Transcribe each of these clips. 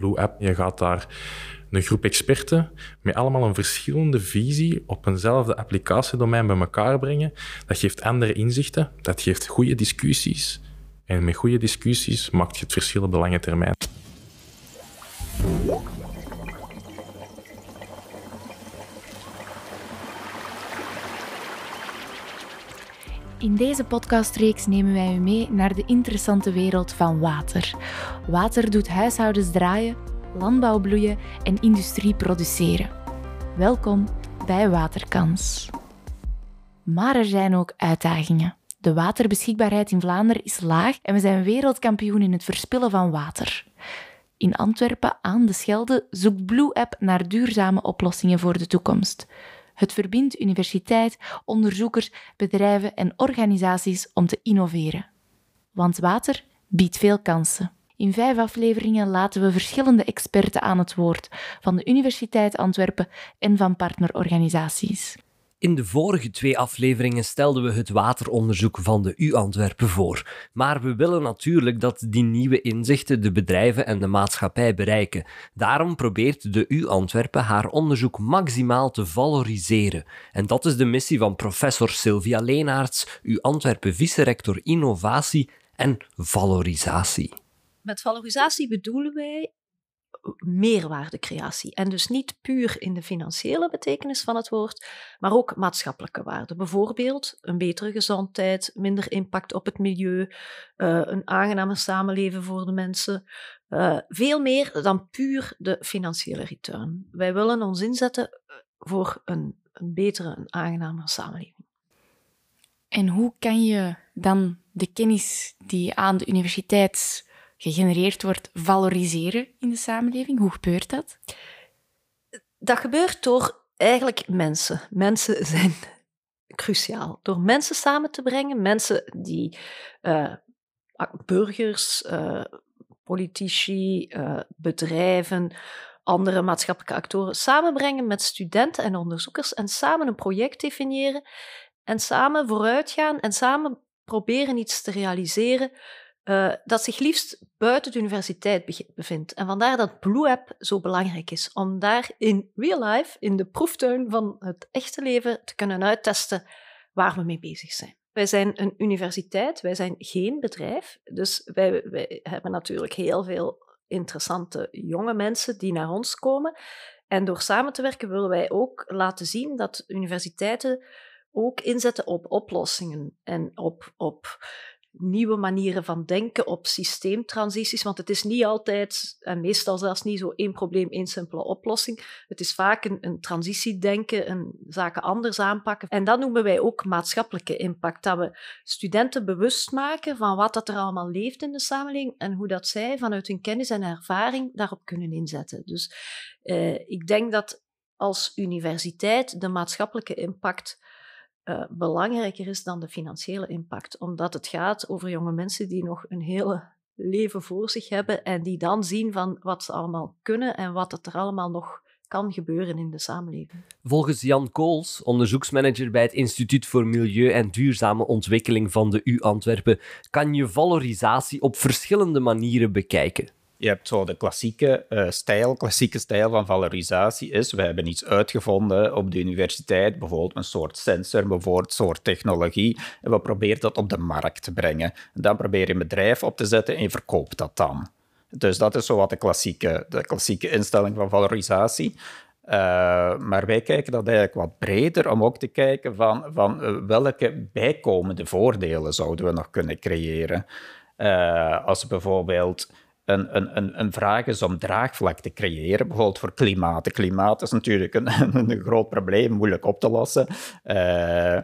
Blue App, je gaat daar een groep experten met allemaal een verschillende visie op eenzelfde applicatiedomein bij elkaar brengen. Dat geeft andere inzichten, dat geeft goede discussies. En met goede discussies maakt je het verschil op de lange termijn. In deze podcastreeks nemen wij u mee naar de interessante wereld van water. Water doet huishoudens draaien, landbouw bloeien en industrie produceren. Welkom bij Waterkans. Maar er zijn ook uitdagingen. De waterbeschikbaarheid in Vlaanderen is laag en we zijn wereldkampioen in het verspillen van water. In Antwerpen aan de Schelde zoekt Blue App naar duurzame oplossingen voor de toekomst. Het verbindt universiteit, onderzoekers, bedrijven en organisaties om te innoveren. Want water biedt veel kansen. In vijf afleveringen laten we verschillende experten aan het woord, van de Universiteit Antwerpen en van partnerorganisaties. In de vorige twee afleveringen stelden we het wateronderzoek van de U Antwerpen voor. Maar we willen natuurlijk dat die nieuwe inzichten de bedrijven en de maatschappij bereiken. Daarom probeert de U Antwerpen haar onderzoek maximaal te valoriseren. En dat is de missie van professor Sylvia Leenaerts, U Antwerpen vice-rector innovatie en valorisatie. Met valorisatie bedoelen wij meerwaardecreatie. En dus niet puur in de financiële betekenis van het woord, maar ook maatschappelijke waarden. Bijvoorbeeld een betere gezondheid, minder impact op het milieu, uh, een aangenamer samenleven voor de mensen. Uh, veel meer dan puur de financiële return. Wij willen ons inzetten eh, voor een, een betere, een samenleving. En hoe kan je dan de kennis die aan de universiteit gegenereerd wordt, valoriseren in de samenleving? Hoe gebeurt dat? Dat gebeurt door eigenlijk mensen. Mensen zijn cruciaal. Door mensen samen te brengen, mensen die uh, burgers, uh, politici, uh, bedrijven, andere maatschappelijke actoren samenbrengen met studenten en onderzoekers en samen een project definiëren en samen vooruitgaan en samen proberen iets te realiseren uh, dat zich liefst buiten de universiteit bevindt. En vandaar dat Blue App zo belangrijk is, om daar in real life, in de proeftuin van het echte leven, te kunnen uittesten waar we mee bezig zijn. Wij zijn een universiteit, wij zijn geen bedrijf, dus wij, wij hebben natuurlijk heel veel interessante jonge mensen die naar ons komen. En door samen te werken willen wij ook laten zien dat universiteiten ook inzetten op oplossingen en op, op nieuwe manieren van denken, op systeemtransities. Want het is niet altijd, en meestal zelfs niet zo één probleem, één simpele oplossing. Het is vaak een, een transitiedenken, een zaken anders aanpakken. En dat noemen wij ook maatschappelijke impact. Dat we studenten bewust maken van wat dat er allemaal leeft in de samenleving en hoe dat zij vanuit hun kennis en ervaring daarop kunnen inzetten. Dus eh, ik denk dat als universiteit de maatschappelijke impact uh, belangrijker is dan de financiële impact. Omdat het gaat over jonge mensen die nog een hele leven voor zich hebben en die dan zien van wat ze allemaal kunnen en wat er allemaal nog kan gebeuren in de samenleving. Volgens Jan Kools, onderzoeksmanager bij het Instituut voor Milieu en Duurzame Ontwikkeling van de U Antwerpen, kan je valorisatie op verschillende manieren bekijken. Je hebt zo de klassieke uh, stijl, klassieke stijl van valorisatie is, we hebben iets uitgevonden op de universiteit, bijvoorbeeld een soort sensor, bijvoorbeeld een soort technologie, en we proberen dat op de markt te brengen. En dan probeer je een bedrijf op te zetten en je verkoopt dat dan. Dus dat is zo wat de klassieke, de klassieke instelling van valorisatie. Uh, maar wij kijken dat eigenlijk wat breder om ook te kijken van, van uh, welke bijkomende voordelen zouden we nog kunnen creëren. Als bijvoorbeeld een, een, een vraag is om draagvlak te creëren, bijvoorbeeld voor klimaat. Klimaat is natuurlijk een, groot probleem, moeilijk op te lossen. Uh,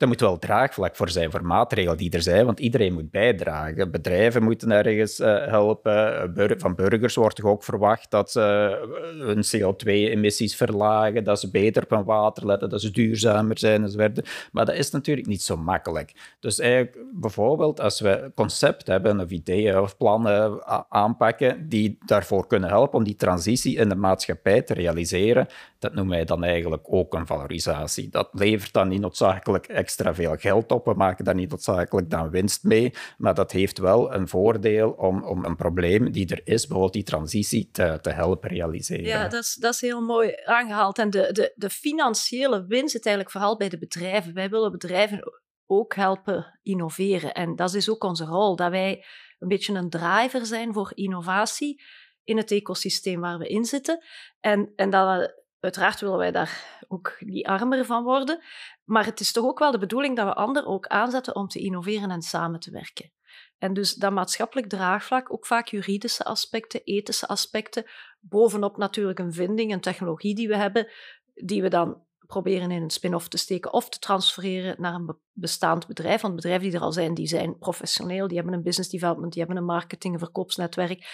er moet wel draagvlak voor zijn voor maatregelen die er zijn, want iedereen moet bijdragen. Bedrijven moeten ergens uh, helpen. van burgers wordt toch ook verwacht dat ze uh, hun CO2-emissies verlagen, dat ze beter op hun water letten, dat ze duurzamer zijn enzovoort. Maar dat is natuurlijk niet zo makkelijk. Dus eigenlijk, bijvoorbeeld als we concept hebben of ideeën of plannen aanpakken die daarvoor kunnen helpen om die transitie in de maatschappij te realiseren, dat noemen wij dan eigenlijk ook een valorisatie. Dat levert dan niet noodzakelijk extra veel geld op. We maken daar niet noodzakelijk dan winst mee. Maar dat heeft wel een voordeel om, om een probleem die er is, bijvoorbeeld die transitie, te, te helpen realiseren. Ja, dat is, dat is heel mooi aangehaald. En de, de, de financiële winst zit eigenlijk vooral bij de bedrijven. Wij willen bedrijven ook helpen innoveren. En dat is ook onze rol, dat wij een beetje een driver zijn voor innovatie in het ecosysteem waar we in zitten. En, en dat uiteraard willen wij daar ook niet armer van worden. Maar het is toch ook wel de bedoeling dat we anderen ook aanzetten om te innoveren en samen te werken. En dus dat maatschappelijk draagvlak, ook vaak juridische aspecten, ethische aspecten, bovenop natuurlijk een vinding, een technologie die we hebben, die we dan proberen in een spin-off te steken of te transfereren naar een bestaand bedrijf. Want bedrijven die er al zijn, die zijn professioneel, die hebben een business development, die hebben een marketing, een verkoopsnetwerk.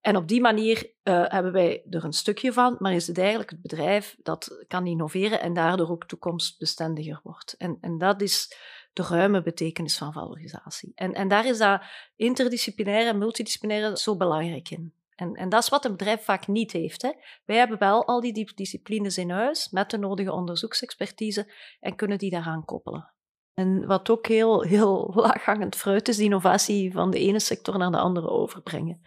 En op die manier uh, hebben wij er een stukje van, maar is het eigenlijk het bedrijf dat kan innoveren en daardoor ook toekomstbestendiger wordt. En, en dat is de ruime betekenis van valorisatie. En, en daar is dat interdisciplinaire en multidisciplinaire zo belangrijk in. En, en dat is wat een bedrijf vaak niet heeft. Hè. Wij hebben wel al die disciplines in huis met de nodige onderzoeksexpertise en kunnen die daaraan koppelen. En wat ook heel, heel laaghangend fruit is, de innovatie van de ene sector naar de andere overbrengen.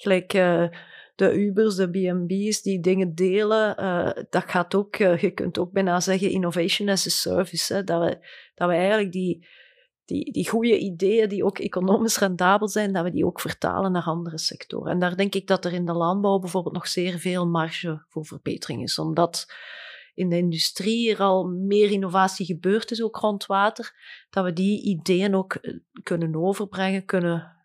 Gelijk uh, de Ubers, de B&B's die dingen delen, uh, dat gaat ook, uh, je kunt ook bijna zeggen innovation as a service. Dat, we, dat we eigenlijk die, die, die goede ideeën die ook economisch rendabel zijn, dat we die ook vertalen naar andere sectoren. En daar denk ik dat er in de landbouw bijvoorbeeld nog zeer veel marge voor verbetering is, omdat in de industrie er al meer innovatie gebeurd is, ook rond water, dat we die ideeën ook kunnen overbrengen, kunnen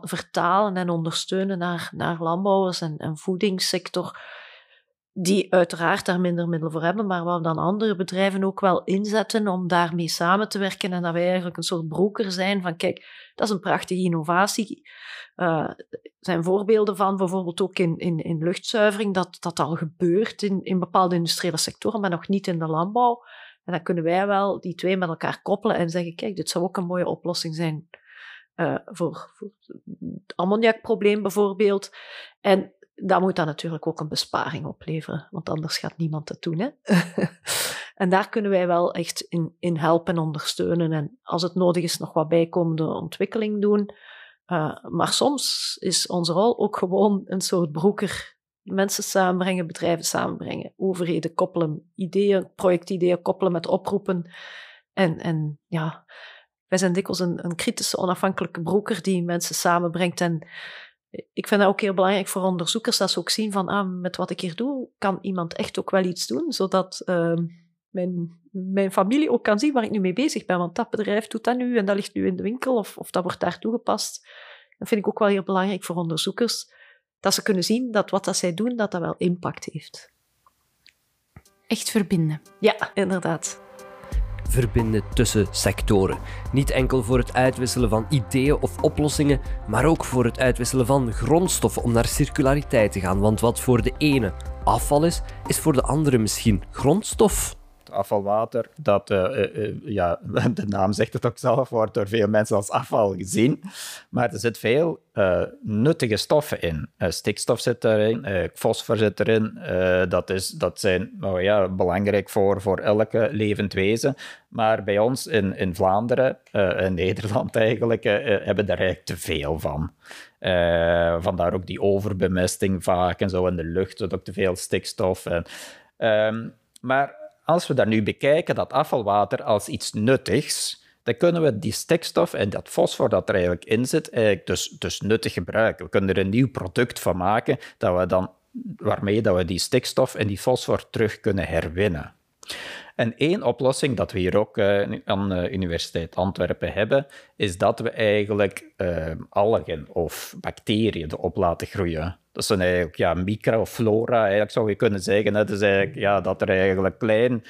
vertalen en ondersteunen naar, naar landbouwers en, en voedingssector, die uiteraard daar minder middelen voor hebben, maar waar dan andere bedrijven ook wel inzetten om daarmee samen te werken en dat wij eigenlijk een soort broker zijn van kijk, dat is een prachtige innovatie. Uh, er zijn voorbeelden van, bijvoorbeeld ook in, in, in luchtzuivering, dat dat al gebeurt in, in bepaalde industriële sectoren, maar nog niet in de landbouw. En dan kunnen wij wel die twee met elkaar koppelen en zeggen, kijk, dit zou ook een mooie oplossing zijn uh, voor, voor het ammoniakprobleem bijvoorbeeld. En dat moet dan natuurlijk ook een besparing opleveren, want anders gaat niemand dat doen. Hè? en daar kunnen wij wel echt in, in helpen en ondersteunen. En als het nodig is, nog wat bijkomende ontwikkeling doen. Uh, maar soms is onze rol ook gewoon een soort broeker. Mensen samenbrengen, bedrijven samenbrengen, overheden koppelen, ideeën, projectideeën koppelen met oproepen. En, en ja, wij zijn dikwijls een, een kritische, onafhankelijke broker die mensen samenbrengt. En ik vind dat ook heel belangrijk voor onderzoekers, dat ze ook zien van, ah, met wat ik hier doe, kan iemand echt ook wel iets doen, zodat uh, mijn, mijn familie ook kan zien waar ik nu mee bezig ben. Want dat bedrijf doet dat nu en dat ligt nu in de winkel of, of dat wordt daar toegepast. Dat vind ik ook wel heel belangrijk voor onderzoekers, dat ze kunnen zien dat wat dat zij doen, dat dat wel impact heeft. Echt verbinden. Ja, inderdaad verbinden tussen sectoren. Niet enkel voor het uitwisselen van ideeën of oplossingen, maar ook voor het uitwisselen van grondstoffen om naar circulariteit te gaan. Want wat voor de ene afval is, is voor de andere misschien grondstof afvalwater, dat, uh, ja, de naam zegt het ook zelf, wordt door veel mensen als afval gezien. Maar er zit veel nuttige stoffen in. stikstof zit erin, fosfor zit erin. dat, is, dat zijn nou ja, belangrijk voor, voor elke levend wezen. Maar bij ons in, in Vlaanderen, in Nederland eigenlijk, hebben we daar eigenlijk te veel van. vandaar ook die overbemesting vaak en zo in de lucht, ook te veel stikstof. En, ehm, maar als we dat nu bekijken, dat afvalwater als iets nuttigs, dan kunnen we die stikstof en dat fosfor dat er eigenlijk in zit, eigenlijk dus, dus nuttig gebruiken. We kunnen er een nieuw product van maken dat we dan, waarmee dat we die stikstof en die fosfor terug kunnen herwinnen. En één oplossing dat we hier ook uh, aan de Universiteit Antwerpen hebben, is dat we eigenlijk uh, algen of bacteriën erop laten groeien. Dat zijn eigenlijk ja, microflora, eigenlijk zou je kunnen zeggen. Hè. Dus eigenlijk, ja, dat er eigenlijk klein,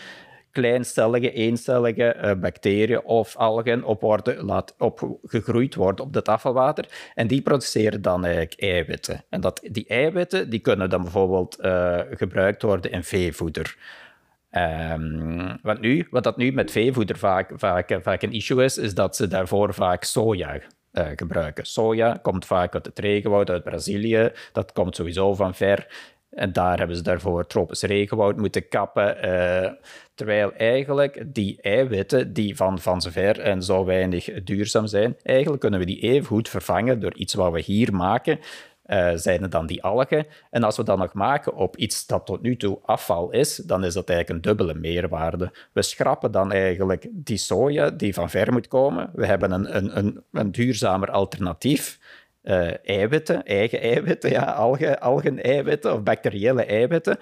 kleincellige, eencellige uh, bacteriën of algen op, worden, laat, op gegroeid worden op het afvalwater. En die produceren dan eigenlijk eiwitten. En dat, die eiwitten die kunnen dan bijvoorbeeld uh, gebruikt worden in veevoeder. Um, wat, nu, wat dat nu met veevoeder vaak, vaak, vaak een issue is, is dat ze daarvoor vaak soja uh, gebruiken. Soja komt vaak uit het regenwoud, uit Brazilië. Dat komt sowieso van ver. En daar hebben ze daarvoor tropisch regenwoud moeten kappen. Uh, terwijl eigenlijk die eiwitten die van, van zover en zo weinig duurzaam zijn, eigenlijk kunnen we die even goed vervangen door iets wat we hier maken. Uh, zijn het dan die algen. En als we dat nog maken op iets dat tot nu toe afval is, dan is dat eigenlijk een dubbele meerwaarde. We schrappen dan eigenlijk die soja die van ver moet komen. We hebben een, een, een, een duurzamer alternatief uh, eiwitten, eigen eiwitten, ja, algen, algen-eiwitten of bacteriële eiwitten.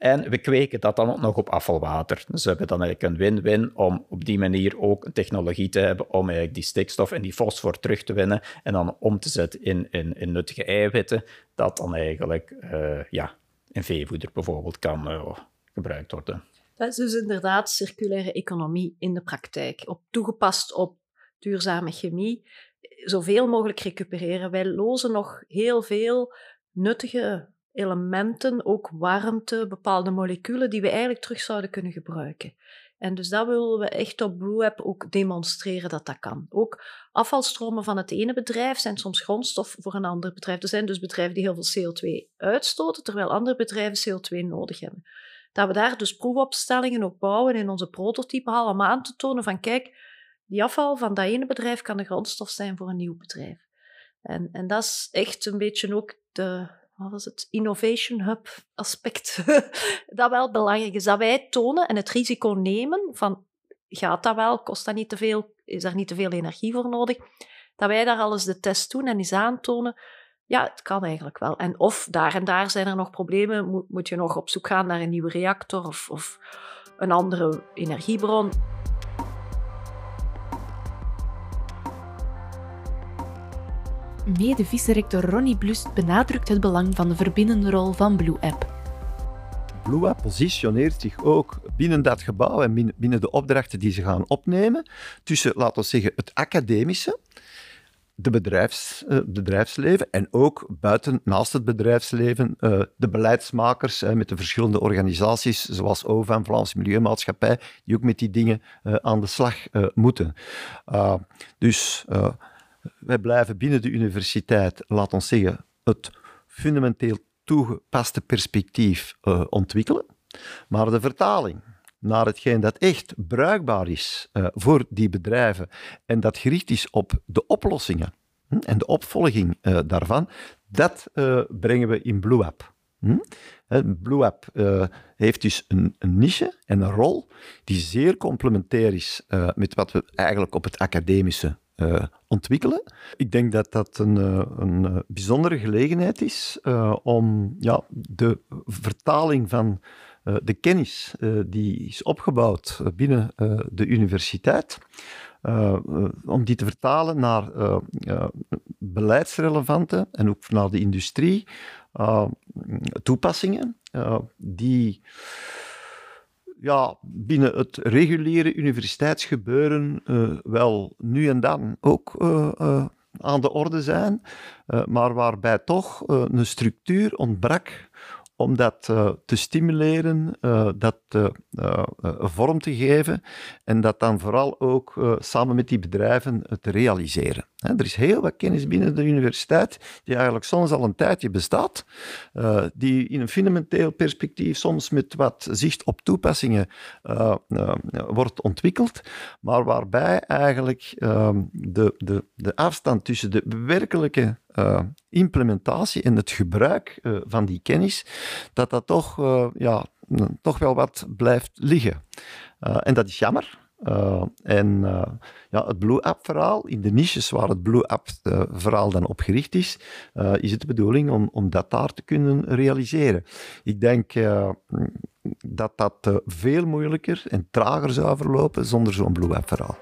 En we kweken dat dan ook nog op afvalwater. Dus we hebben dan eigenlijk een win-win om op die manier ook een technologie te hebben om eigenlijk die stikstof en die fosfor terug te winnen en dan om te zetten in, in, in nuttige eiwitten, dat dan eigenlijk uh, ja, in veevoeder bijvoorbeeld kan uh, gebruikt worden. Dat is dus inderdaad circulaire economie in de praktijk, op, toegepast op duurzame chemie zoveel mogelijk recupereren. Wij lozen nog heel veel nuttige elementen, ook warmte, bepaalde moleculen die we eigenlijk terug zouden kunnen gebruiken. En dus dat willen we echt op BlueApp ook demonstreren dat dat kan. Ook afvalstromen van het ene bedrijf zijn soms grondstof voor een ander bedrijf. Er zijn dus bedrijven die heel veel CO2 uitstoten, terwijl andere bedrijven CO2 nodig hebben. Dat we daar dus proefopstellingen ook bouwen in onze prototype halen om aan te tonen van kijk, die afval van dat ene bedrijf kan de grondstof zijn voor een nieuw bedrijf. En, en dat is echt een beetje ook de, wat was het, innovation hub aspect. dat wel belangrijk is, dat wij tonen en het risico nemen van, gaat dat wel, kost dat niet te veel, is daar niet te veel energie voor nodig, dat wij daar alles de test doen en eens aantonen, ja, het kan eigenlijk wel. En of daar en daar zijn er nog problemen, moet, je nog op zoek gaan naar een nieuwe reactor of, of een andere energiebron. Mede-vicerector Ronnie Blust benadrukt het belang van de verbindende rol van Blue App. Blue App positioneert zich ook binnen dat gebouw en binnen de opdrachten die ze gaan opnemen tussen, laten we zeggen, het academische, de bedrijfs, uh, bedrijfsleven en ook buiten, naast het bedrijfsleven, uh, de beleidsmakers met de verschillende organisaties, zoals OVAM, Vlaamse Milieumaatschappij, die ook met die dingen aan de slag moeten. dus wij blijven binnen de universiteit, laat ons zeggen, het fundamenteel toegepaste perspectief uh, ontwikkelen. Maar de vertaling naar hetgeen dat echt bruikbaar is uh, voor die bedrijven en dat gericht is op de oplossingen hm, en de opvolging uh, daarvan, dat brengen we in BlueApp. Hm? BlueApp heeft dus een, een, niche en een rol die zeer complementair is met wat we eigenlijk op het academische ontwikkelen. Ik denk dat dat een, uh, een uh, bijzondere gelegenheid is om ja, de vertaling van de kennis die is opgebouwd binnen de universiteit, om die te vertalen naar beleidsrelevante en ook naar de industrie toepassingen die ja, binnen het reguliere universiteitsgebeuren uh, wel nu en dan ook uh, uh, aan de orde zijn, maar waarbij toch een structuur ontbrak om dat te stimuleren, dat vorm te geven en dat dan vooral ook samen met die bedrijven te realiseren. Er is heel wat kennis binnen de universiteit die eigenlijk soms al een tijdje bestaat, die in een fundamenteel perspectief soms met wat zicht op toepassingen wordt ontwikkeld, maar waarbij eigenlijk ehm, de, de, de afstand tussen de werkelijke implementatie en het gebruik van die kennis, dat dat toch, ja, toch wel wat blijft liggen. en dat is jammer. En ja, het Blue App-verhaal, in de niches waar het Blue App-verhaal dan op gericht is, is het de bedoeling om, om dat daar te kunnen realiseren. Ik denk dat dat veel moeilijker en trager zou verlopen zonder zo'n Blue App-verhaal.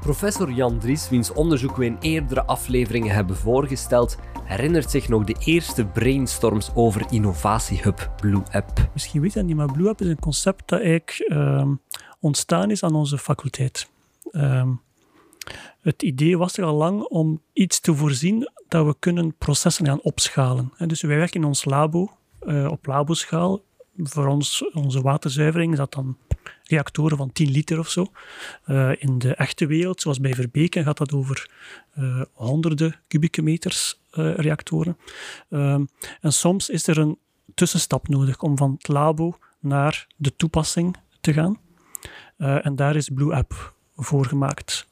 Professor Jan Dries, wiens onderzoek we in eerdere afleveringen hebben voorgesteld, herinnert zich nog de eerste brainstorms over innovatiehub Blue App. Misschien weet je dat niet, maar Blue App is een concept dat eigenlijk uh, ontstaan is aan onze faculteit. Uh, het idee was er al lang om iets te voorzien dat we kunnen processen gaan opschalen. Dus wij werken in ons labo, uh, op laboschaal. Voor ons, onze waterzuivering is dat dan reactoren van 10 liter of zo. Uh, in de echte wereld, zoals bij Verbeken, gaat dat over uh, honderden kubieke meters uh, reactoren. Ehm, en soms is er een tussenstap nodig om van het labo naar de toepassing te gaan. en daar is Blue App voor gemaakt.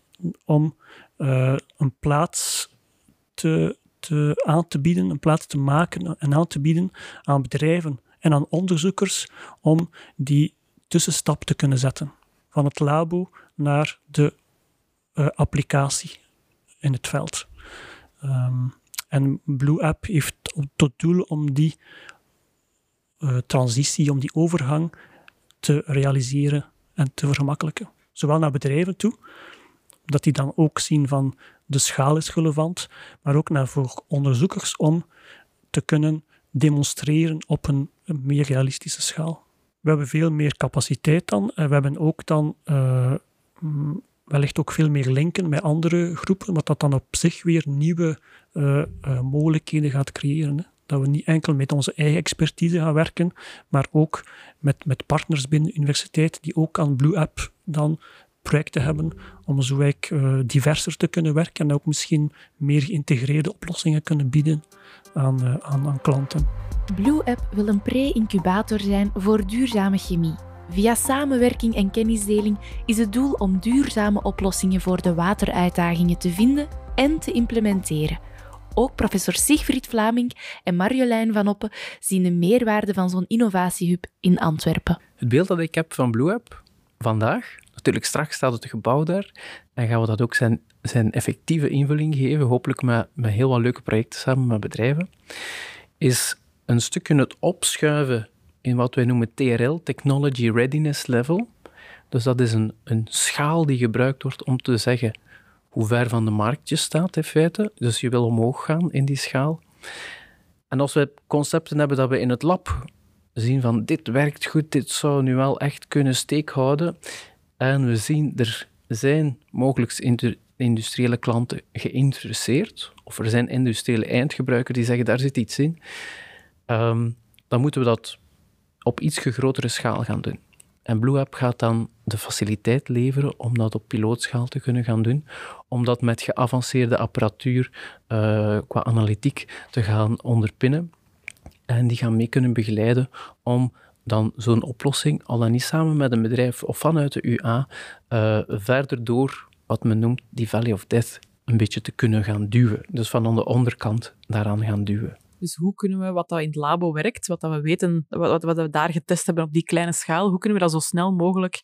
Om een plaats te, te, aan te bieden, een plaats te maken en aan te bieden aan bedrijven en aan onderzoekers om die tussenstap te kunnen zetten. Van het labo naar de uh, applicatie in het veld. Um, en Blue App heeft tot doel om die uh, transitie, om die overgang te realiseren en te vergemakkelijken. Zowel naar bedrijven toe, dat die dan ook zien van de schaal is relevant, maar ook naar voor onderzoekers om te kunnen demonstreren op een meer realistische schaal. We hebben veel meer capaciteit dan. En we hebben ook dan uh, wellicht ook veel meer linken met andere groepen, wat dat dan op zich weer nieuwe uh, uh, mogelijkheden gaat creëren. Hè. Dat we niet enkel met onze eigen expertise gaan werken, maar ook met, met partners binnen de universiteit die ook aan Blue App dan projecten hebben om zo eigenlijk, uh, diverser te kunnen werken en ook misschien meer geïntegreerde oplossingen kunnen bieden aan, uh, aan, aan klanten. Blue App wil een pre-incubator zijn voor duurzame chemie. Via samenwerking en kennisdeling is het doel om duurzame oplossingen voor de wateruitdagingen te vinden en te implementeren. Ook professor Sigfried Vlaming en Marjolein van Oppen zien de meerwaarde van zo'n innovatiehub in Antwerpen. Het beeld dat ik heb van Blue App vandaag, natuurlijk straks staat het gebouw daar en gaan we dat ook zijn, zijn effectieve invulling geven, hopelijk met, met heel wat leuke projecten samen met bedrijven, is een stukje het opschuiven in wat wij noemen TRL, Technology Readiness Level. Dus dat is een, een schaal die gebruikt wordt om te zeggen hoe ver van de markt je staat in feite. Dus je wil omhoog gaan in die schaal. En als we concepten hebben dat we in het lab zien van dit werkt goed, dit zou nu wel echt kunnen steek houden. En we zien er zijn mogelijk industriële klanten geïnteresseerd, of er zijn industriële eindgebruikers die zeggen daar zit iets in. Um, dan moeten we dat op iets grotere schaal gaan doen. En Blue App gaat dan de faciliteit leveren om dat op pilootschaal te kunnen gaan doen, om dat met geavanceerde apparatuur uh, qua analytiek te gaan onderpinnen. En die gaan mee kunnen begeleiden om dan zo'n oplossing, al dan niet samen met een bedrijf of vanuit de UA, eh, verder door wat men noemt die Valley of Death een beetje te kunnen gaan duwen. Dus van aan de onderkant daaraan gaan duwen. Dus hoe kunnen we wat dat in het labo werkt, wat dat we weten, wat, wat we daar getest hebben op die kleine schaal, hoe kunnen we dat zo snel mogelijk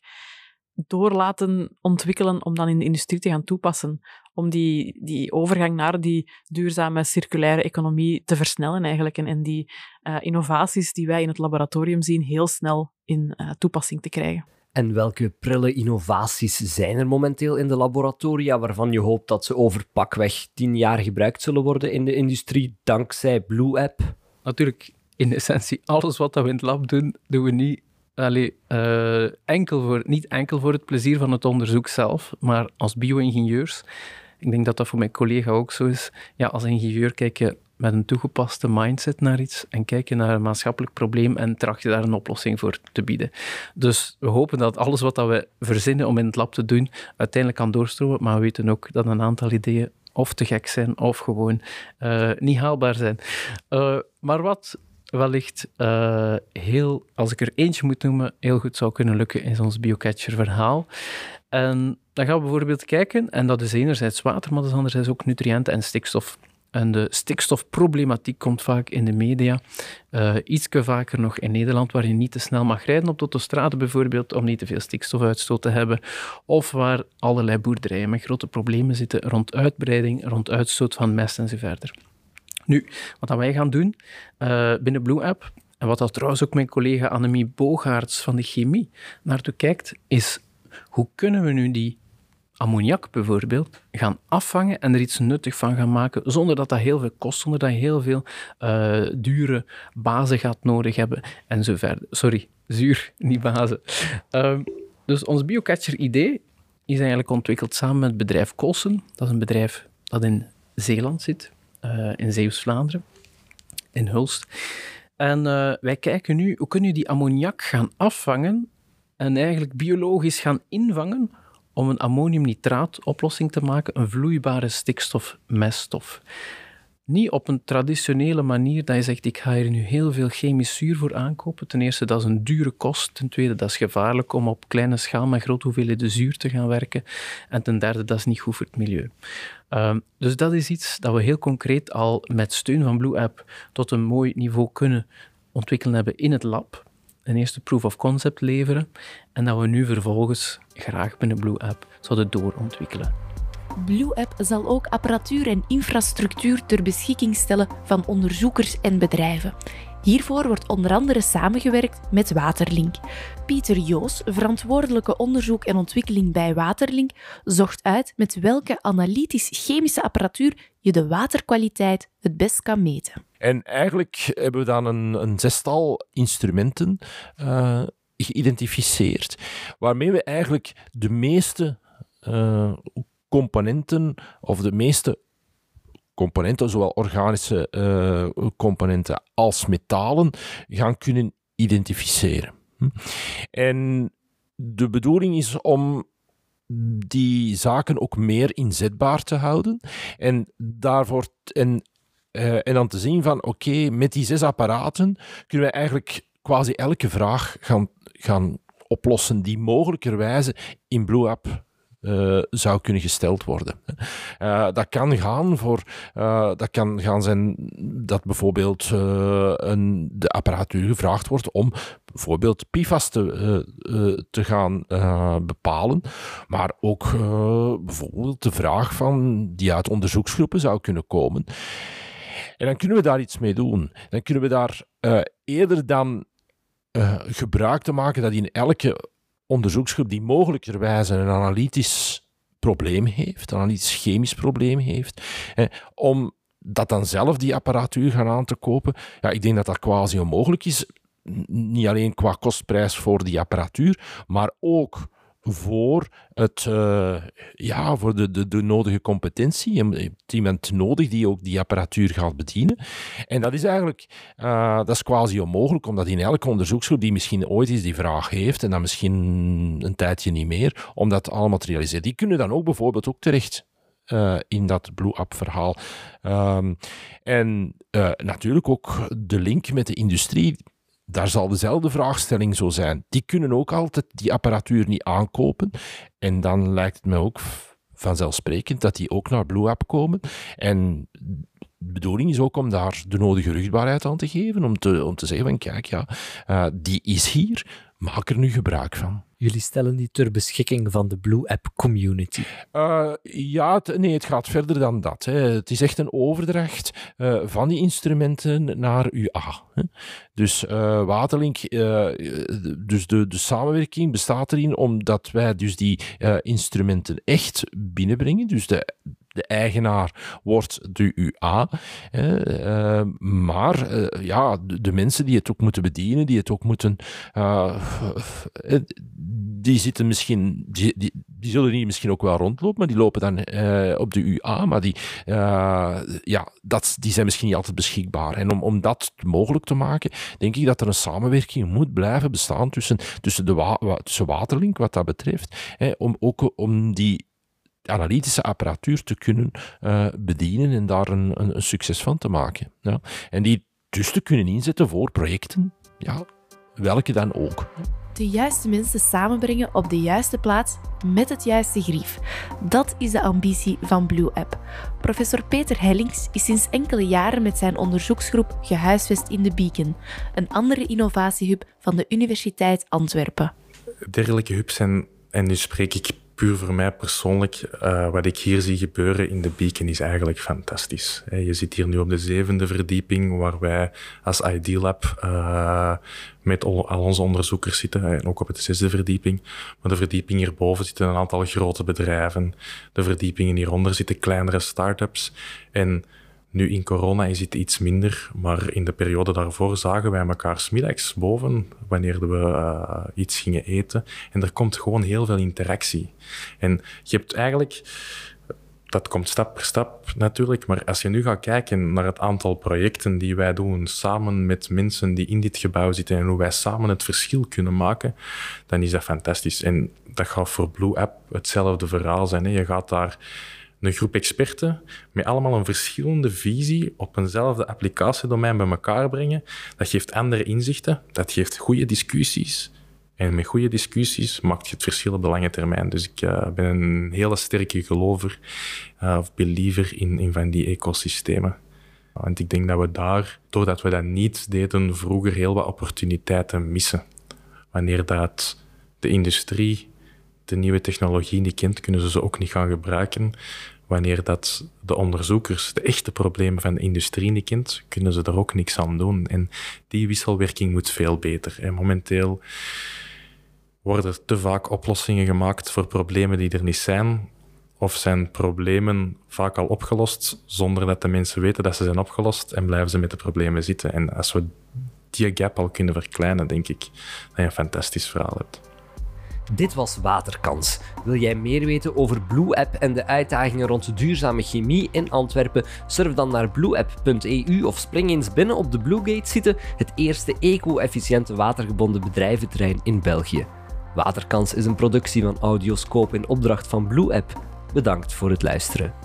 door laten ontwikkelen om dan in de industrie te gaan toepassen? Om die, die overgang naar die duurzame circulaire economie te versnellen eigenlijk en, en die uh, innovaties die wij in het laboratorium zien heel snel in uh, toepassing te krijgen. En welke prille innovaties zijn er momenteel in de laboratoria waarvan je hoopt dat ze over pakweg tien jaar gebruikt zullen worden in de industrie dankzij Blue App? Natuurlijk, in essentie, alles wat we in het lab doen, doen we niet, allee, uh, enkel voor, niet enkel voor het plezier van het onderzoek zelf, maar als bio-ingenieurs. Ik denk dat dat voor mijn collega ook zo is. Ja, als ingenieur kijk je met een toegepaste mindset naar iets en kijk je naar een maatschappelijk probleem en tracht je daar een oplossing voor te bieden. Dus we hopen dat alles wat dat we verzinnen om in het lab te doen, uiteindelijk kan doorstromen, maar we weten ook dat een aantal ideeën of te gek zijn of gewoon uh, niet haalbaar zijn. Uh, maar wat wellicht uh, heel, als ik er eentje moet noemen, heel goed zou kunnen lukken, is ons biocatcher verhaal. En dan gaan we bijvoorbeeld kijken, en dat is enerzijds water, maar dat is anderzijds ook nutriënten en stikstof. En de stikstofproblematiek komt vaak in de media. Uh, ietske vaker nog in Nederland, waar je niet te snel mag rijden op de autostrade bijvoorbeeld, om niet te veel stikstofuitstoot te hebben. Of waar allerlei boerderijen met grote problemen zitten rond uitbreiding, rond uitstoot van mest enzovoort. Nu, wat wij gaan doen uh, binnen Blue App, en wat dat trouwens ook mijn collega Annemie Bogaerts van de chemie naartoe kijkt, is hoe kunnen we nu die ammoniak bijvoorbeeld gaan afvangen en er iets nuttig van gaan maken, zonder dat dat heel veel kost, zonder dat je heel veel uh, dure bazen gaat nodig hebben en zo verder. Sorry, zuur, niet bazen. Uh, dus ons biocatcher-idee is eigenlijk ontwikkeld samen met het bedrijf Colson. Dat is een bedrijf dat in Zeeland zit, uh, in Zeeuws-Vlaanderen, in Hulst. En uh, wij kijken nu, hoe kunnen we die ammoniak gaan afvangen en eigenlijk biologisch gaan invangen om een ammoniumnitraatoplossing te maken, een vloeibare stikstofmeststof. Niet op een traditionele manier dat je zegt, ik ga hier nu heel veel chemisch zuur voor aankopen. Ten eerste, dat is een dure kost. Ten tweede, dat is gevaarlijk om op kleine schaal met grote hoeveelheden zuur te gaan werken. En ten derde, dat is niet goed voor het milieu. Um, dus dat is iets dat we heel concreet al met steun van Blue App tot een mooi niveau kunnen ontwikkelen hebben in het lab. Een eerste proof of concept leveren en dat we nu vervolgens graag binnen Blue App zouden doorontwikkelen. Blue App zal ook apparatuur en infrastructuur ter beschikking stellen van onderzoekers en bedrijven. Hiervoor wordt onder andere samengewerkt met Waterlink. Pieter Joos, verantwoordelijke onderzoek en ontwikkeling bij Waterlink, zocht uit met welke analytisch-chemische apparatuur je de waterkwaliteit het best kan meten. En eigenlijk hebben we dan een, een zestal instrumenten uh, geïdentificeerd, waarmee we eigenlijk de meeste uh, componenten of de meeste componenten, zowel organische uh, componenten als metalen, gaan kunnen identificeren. Hm? En de bedoeling is om die zaken ook meer inzetbaar te houden en daarvoor en, uh, en dan te zien van oké, met die zes apparaten kunnen we eigenlijk quasi elke vraag gaan, gaan oplossen die mogelijkerwijze in Blue uh, zou kunnen gesteld worden. Uh, dat kan gaan voor, uh, dat kan gaan zijn dat bijvoorbeeld een, de apparatuur gevraagd wordt om bijvoorbeeld PFAS te, te gaan bepalen, maar ook bijvoorbeeld de vraag van die uit onderzoeksgroepen zou kunnen komen. En dan kunnen we daar iets mee doen. Dan kunnen we daar eerder dan gebruik te maken dat in elke onderzoeksgroep die mogelijkerwijze een analytisch probleem heeft, een analytisch chemisch probleem heeft, om dat dan zelf die apparatuur gaan aan te kopen, ja, ik denk dat dat quasi onmogelijk is. Niet alleen qua kostprijs voor die apparatuur, maar ook voor, het, uh, ja, voor de, de, de nodige competentie. Je hebt iemand nodig die ook die apparatuur gaat bedienen. En dat is eigenlijk uh, dat is quasi onmogelijk, omdat in elke onderzoeksgroep die misschien ooit eens die vraag heeft, en dan misschien een tijdje niet meer, om dat allemaal te realiseren. Die kunnen dan ook bijvoorbeeld ook terecht uh, in dat Blue Up verhaal. Um, en natuurlijk ook de link met de industrie daar zal dezelfde vraagstelling zo zijn. Die kunnen ook altijd die apparatuur niet aankopen. En dan lijkt het me ook vanzelfsprekend dat die ook naar Blue App komen. En de bedoeling is ook om daar de nodige rugbaarheid aan te geven, om te, om te zeggen van kijk, ja, uh, die is hier, maak er nu gebruik van. Jullie stellen die ter beschikking van de Blue App community? Uh, ja, nee, het gaat verder dan dat. Hè. Het is echt een overdracht uh, van die instrumenten naar UA. Dus uh, Waterlink, dus de, de samenwerking bestaat erin omdat wij dus die instrumenten echt binnenbrengen. Dus de, de eigenaar wordt de UA. Uh, maar uh, ja, de, mensen die het ook moeten bedienen, die het ook moeten. Uh, die zitten misschien. Die, zullen hier misschien ook wel rondlopen, maar die lopen dan op de UA. Maar die, ja, dat, die zijn misschien niet altijd beschikbaar. En om, om dat mogelijk te maken, denk ik dat er een samenwerking moet blijven bestaan tussen, tussen, de tussen Waterlink, wat dat betreft. Hè, om ook om die analytische apparatuur te kunnen uh, bedienen en daar een, een, een, succes van te maken. Ja. En die dus te kunnen inzetten voor projecten, ja, welke dan ook. De juiste mensen samenbrengen op de juiste plaats met het juiste grief. Dat is de ambitie van Blue App. Professor Peter Hellings is sinds enkele jaren met zijn onderzoeksgroep gehuisvest in de Beacon, een andere innovatiehub van de Universiteit Antwerpen. Dergelijke hubs zijn, en nu spreek ik puur voor mij persoonlijk, uh, wat ik hier zie gebeuren in de Beacon is eigenlijk fantastisch. Je zit hier nu op de zevende verdieping, waar wij als ID Lab uh, met al onze onderzoekers zitten, en ook op de zesde verdieping. Maar de verdieping hierboven zitten een aantal grote bedrijven. De verdiepingen hieronder zitten kleinere start-ups. En nu in corona is het iets minder, maar in de periode daarvoor zagen wij elkaar smiddags boven, wanneer we uh, iets gingen eten. En er komt gewoon heel veel interactie. En je hebt eigenlijk dat komt stap per stap natuurlijk. Maar als je nu gaat kijken naar het aantal projecten die wij doen samen met mensen die in dit gebouw zitten en hoe wij samen het verschil kunnen maken, dan is dat fantastisch. En dat gaat voor Blue App hetzelfde verhaal zijn. Hè. Je gaat daar een groep experten met allemaal een verschillende visie op eenzelfde applicatiedomein bij elkaar brengen. Dat geeft andere inzichten, dat geeft goede discussies. En met goede discussies maakt je het verschil op de lange termijn. Dus ik uh, ben een hele sterke gelover uh, of believer in, in van die ecosystemen. Want ik denk dat we daar, doordat we dat niet deden, vroeger heel wat opportuniteiten missen. Wanneer dat de industrie de nieuwe technologie niet kent, kunnen ze ze ook niet gaan gebruiken. Wanneer dat de onderzoekers de echte problemen van de industrie niet kent, kunnen ze er ook niks aan doen. En die wisselwerking moet veel beter. En momenteel worden er te vaak oplossingen gemaakt voor problemen die er niet zijn. Of zijn problemen vaak al opgelost zonder dat de mensen weten dat ze zijn opgelost en blijven ze met de problemen zitten. En als we die gap al kunnen verkleinen, denk ik dat je een fantastisch verhaal hebt. Dit was Waterkans. Wil jij meer weten over Blue App en de uitdagingen rond duurzame chemie in Antwerpen? Surf dan naar blueapp.eu of spring eens binnen op de Bluegate zitten, het eerste eco-efficiënte watergebonden bedrijventerrein in België. Waterkans is een productie van Audioscope in opdracht van Blue App. Bedankt voor het luisteren.